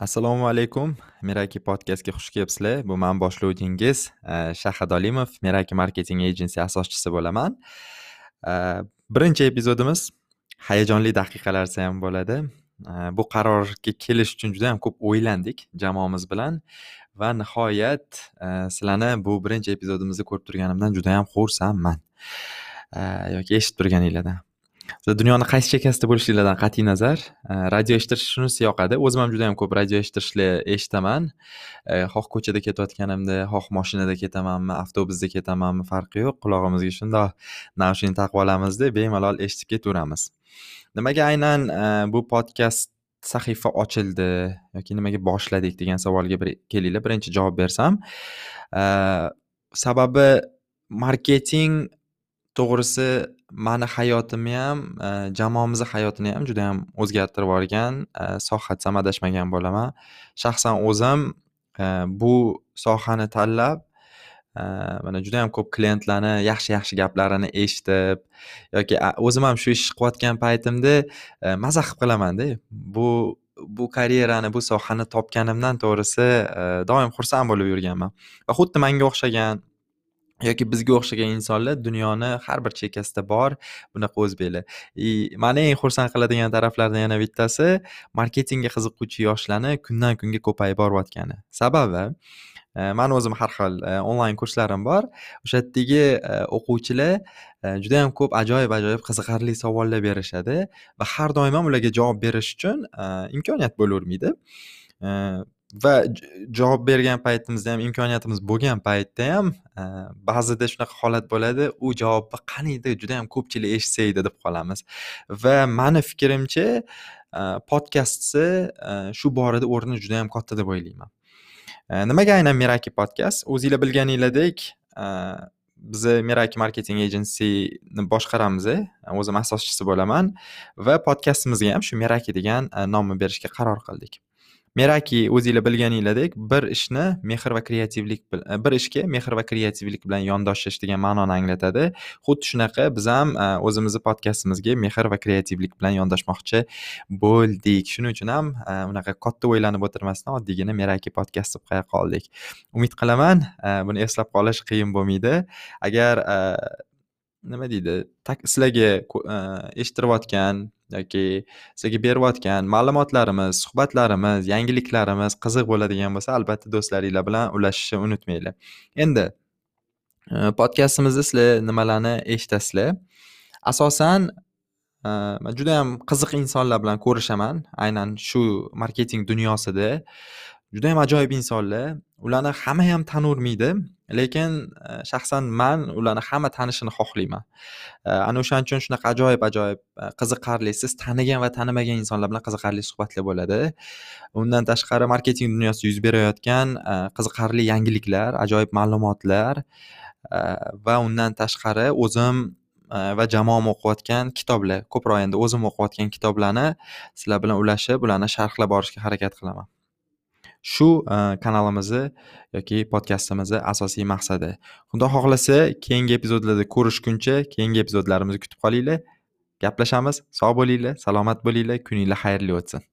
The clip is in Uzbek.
assalomu alaykum. Meraki podkastga xush kelibsizlar. Bu man boshlovchingiz e, shahad olimov meraki marketing agency asoschisi bo'laman. E, birinchi epizodimiz hayajonli daqiqalar desa ham bo'ladi. E, bu qarorga kelish uchun juda ham ko'p o'ylandik jamoamiz bilan va nihoyat e, sizlarni bu birinchi epizodimizni ko'rib turganimdan juda yam xursandman yoki eshitib turganinglardan. Dunyoni qaysi chekkasida bo'lishinglardan qat'iy nazar e, radio eshitish shunisi yoqadi. O'zim ham juda yam ko'p radio eshitishni eshitaman. E, xoh ko'chada ketayotganimda xoh moshinada ketamanmi avtobusda ketamanmi farqi yo'q. Qulog'imizga shundoq naushnik taqib olamizda bemalol eshitib ketaveramiz. Nimaga aynan e, bu podkast sahifa ochildi yoki nimaga boshladik degan savolga bir kelinglar. Birinchi javob bersam sababi marketing to'g'risi mani hayotimni ham e, jamoamizni hayotini ham juda yam o'zgartirib yuborgan e, soha desam adashmagan bo'laman. Shaxsan o'zim e, bu sohani tanlab mana juda yam ko'p klientlarni yaxshi yaxshi gaplarini eshitib yoki o'zim ham shu ishni qilayotgan paytimda maza qilib qilamanda bu bu karyerani bu sohani topganimdan to'g'risi doim xursand bo'lib yurganman. Va xuddi manga o'xshagan yoki bizga o'xshagan insonlar dunyoni har bir chekkasida bor bunaqa o'zbeklar и mani eng xursand qiladigan taraflardan yana bittasi marketingga qiziquvchi yoshlarni kundan kunga ko'payib borayotgani. Sababi e, mani o'zim har xil e, onlayn kurslarim bor. O'sha yerdagi e, o'quvchilar juda yam ko'p ajoyib ajoyib qiziqarli savollar berishadi va har doim ham ularga javob berish uchun imkoniyat bo'lavermaydi va javob bergan paytimizda ham imkoniyatimiz bo'lgan paytda ham e, ba'zida shunaqa holat bo'ladi. U javobni qaniydi juda yam ko'pchilik eshitsa edi deb qolamiz. Va mani fikrimcha e, podkastni e, shu borada o'rni juda yam katta deb o'ylayman. Nimaga aynan meraki podkast o'zinglar bilganinglardek biz meraki marketing agencyni boshqaramiz o'zim asoschisi bo'laman. Va podkastimizga ham shu meraki degan nomni berishga qaror qildik. Meraki o'zinglar bilganinglardek bir ishni mehr va kreativlik e, bir ishga mehr va kreativlik bilan yondoshish degan ma'noni anglatadi. Xuddi shunaqa biz ham e, o'zimizni podkastimizga mehr va kreativlik bilan yondashmoqchi bo'ldik. Shuning uchun ham e, unaqa katta o'ylanib o'tirmasdan oddiygina meraki podkast deb qo'ya qoldik umid qilaman buni eslab qolish qiyin bo'lmaydi. Agar nima deydi sizlarga e, eshittirayotgan yoki sizlarga berayotgan ma'lumotlarimiz suhbatlarimiz yangiliklarimiz qiziq bo'ladigan bo'lsa albatta do'stlaringlar bilan ulashishni unutmanglar. Endi e, podkastimizda sizlar nimalarni eshitasizlar? Asosan e, man juda yam qiziq insonlar bilan ko'rishaman aynan shu marketing dunyosida. Juda yam ajoyib insonlar. Ularni hamma ham tanirmaydi lekin e, shaxsan man ularni hamma tanishini xohlayman. E, ana o'shaning uchun shunaqa ajoyib ajoyib e, qiziqarli siz tanigan va tanimagan insonlar bilan qiziqarli suhbatlar bo'ladi. Undan tashqari marketing dunyosida yuz berayotgan qiziqarli yangiliklar ajoyib ma'lumotlar va undan tashqari o'zim va jamoam o'qiyotgan kitoblar ko'proq endi o'zim o'qiyotgan kitoblarni sizlar bilan ulashib ularni sharhlab borishga harakat qilaman. Shu e, kanalimizni yoki podkastimizni asosiy maqsadi. Xudo xohlasa keyingi epizodlarda ko'rishguncha keyingi epizodlarimizni kutib qolinglar. Gaplashamiz. Sog' bo'linglar salomat bo'linglar. Kuninglar xayrli o'tsin.